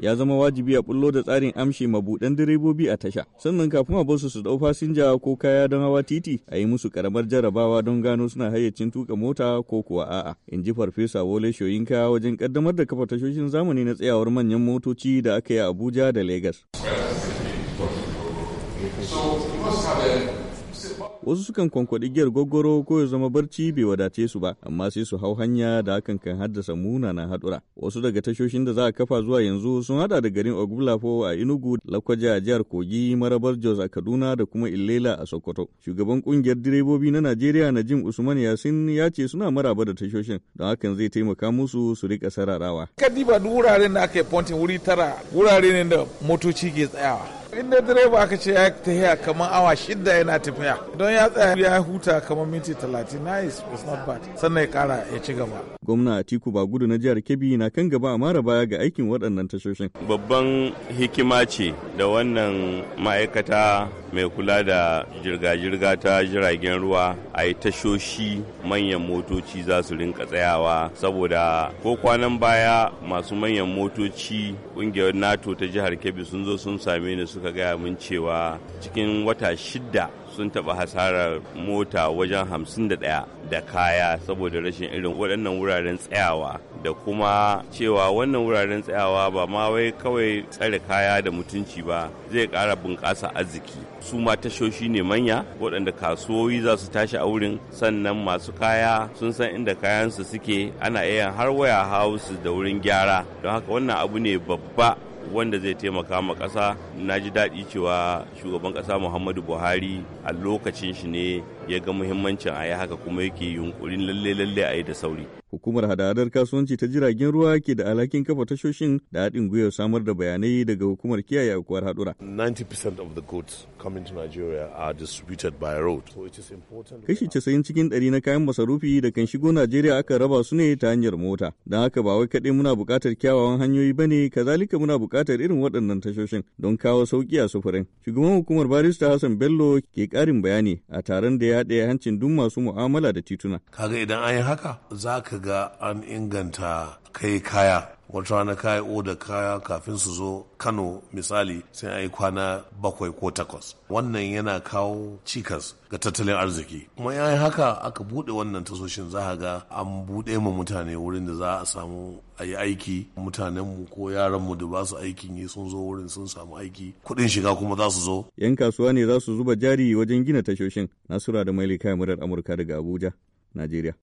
ya zama wajibi a bullo da tsarin amshi mabudan direbobi a tasha sannan kafin a ba su su ɗau fasinja ko kaya don hawa titi a yi musu karamar jarabawa don gano suna hayyacin tuka mota ko kuwa a'a in ji farfesa wole shoyinka wajen kaddamar da kafa tashoshin zamani na tsayawar manyan motoci da aka yi abuja da lagos wasu sukan kwankwaɗi giyar gwaggwaro ko ya zama barci bai wadace su ba amma sai su hau hanya da hakan kan haddasa munanan haɗura. Wasu daga tashoshin da za a kafa zuwa yanzu sun hada da garin ogbulafo a inugu lakwaja a jihar kogi marabar jos a kaduna da kuma illela a sokoto. Shugaban ƙungiyar direbobi na najeriya najim usman yasin ya ce suna maraba da tashoshin don hakan zai taimaka musu su riƙa sararawa. Kadiba duk wuraren da aka yi wuri tara wurare ne da motoci ke tsayawa. Inda direba aka ce ya tafiya kamar awa shida yana tafiya. Don ya tsaya ya huta kamar minti talatin. Nice it's not bad. Sannan ya kara ya ci gaba. Gwamna atiku bagudu na jihar kebbi na kan gaba a mara baya ga aikin waɗannan tashoshin. Babban hikima ce da wannan ma'aikata mai kula da jirga-jirga ta jiragen ruwa a yi tashoshi manyan motoci za su rinka tsayawa. Saboda ko kwanan baya masu manyan motoci ƙungiyar nato ta jihar kebbi sun zo sun same ni suka gaya min cewa cikin wata shidda sun taɓa hasarar mota wajen hamsin da ɗaya da kaya saboda rashin irin waɗannan wuraren tsayawa. Da kuma cewa wannan wuraren tsayawa ba ma wai kawai tsare kaya da mutunci ba zai ƙara bunƙasa arziki. Su ma tashoshi ne manya waɗanda kasuwoyi za su tashi a wurin sannan masu kaya sun san inda kayansu suke ana iya har waya house da wurin gyara. Don haka wannan abu ne babba wanda zai taimaka ma ƙasa. Na ji daɗi cewa shugaban ƙasa muhammadu buhari a lokacin shi ne ya ga muhimmancin a yi haka kuma yake yunkurin lalle lalle a yi da sauri. Hukumar hadadar kasuwanci ta jiragen ruwa ke da alhakin kafa tashoshin da haɗin gwiwar samar da bayanai daga hukumar kiyaye aukuwar haɗura. 90% of the goods coming to Nigeria are distributed by road. So it is important. Kashi casa'in cikin ɗari na kayan masarufi da kan shigo Najeriya aka raba su ne ta hanyar mota. Don haka ba wai kaɗai muna buƙatar kyawawan hanyoyi ba ne, kazalika muna buƙatar irin waɗannan tashoshin don kawo sauƙi a sufurin. Shugaban hukumar barista Hassan Bello ke ƙarin bayani a taron da ya haɗe hancin duk masu mu'amala da tituna. Kaga idan an yi haka za ka ga an inganta kai kaya. Wata rana kaya oda kaya kafin su zo kano misali sai a yi kwana bakwai ko takwas. Wannan yana kawo cikas ga tattalin arziki. Kuma yayin haka aka buɗe wannan tasoshin za a ga an buɗe ma mutane wurin da za a samu a yi aiki. Mutanenmu ko yaranmu da ba su aikin yi sun zo wurin sun samu aiki. Kuɗin shiga kuma za su zo. Yan kasuwa ne za su zuba jari wajen gina tashoshin. Nasura da mailika murar amurka daga abuja najeriya.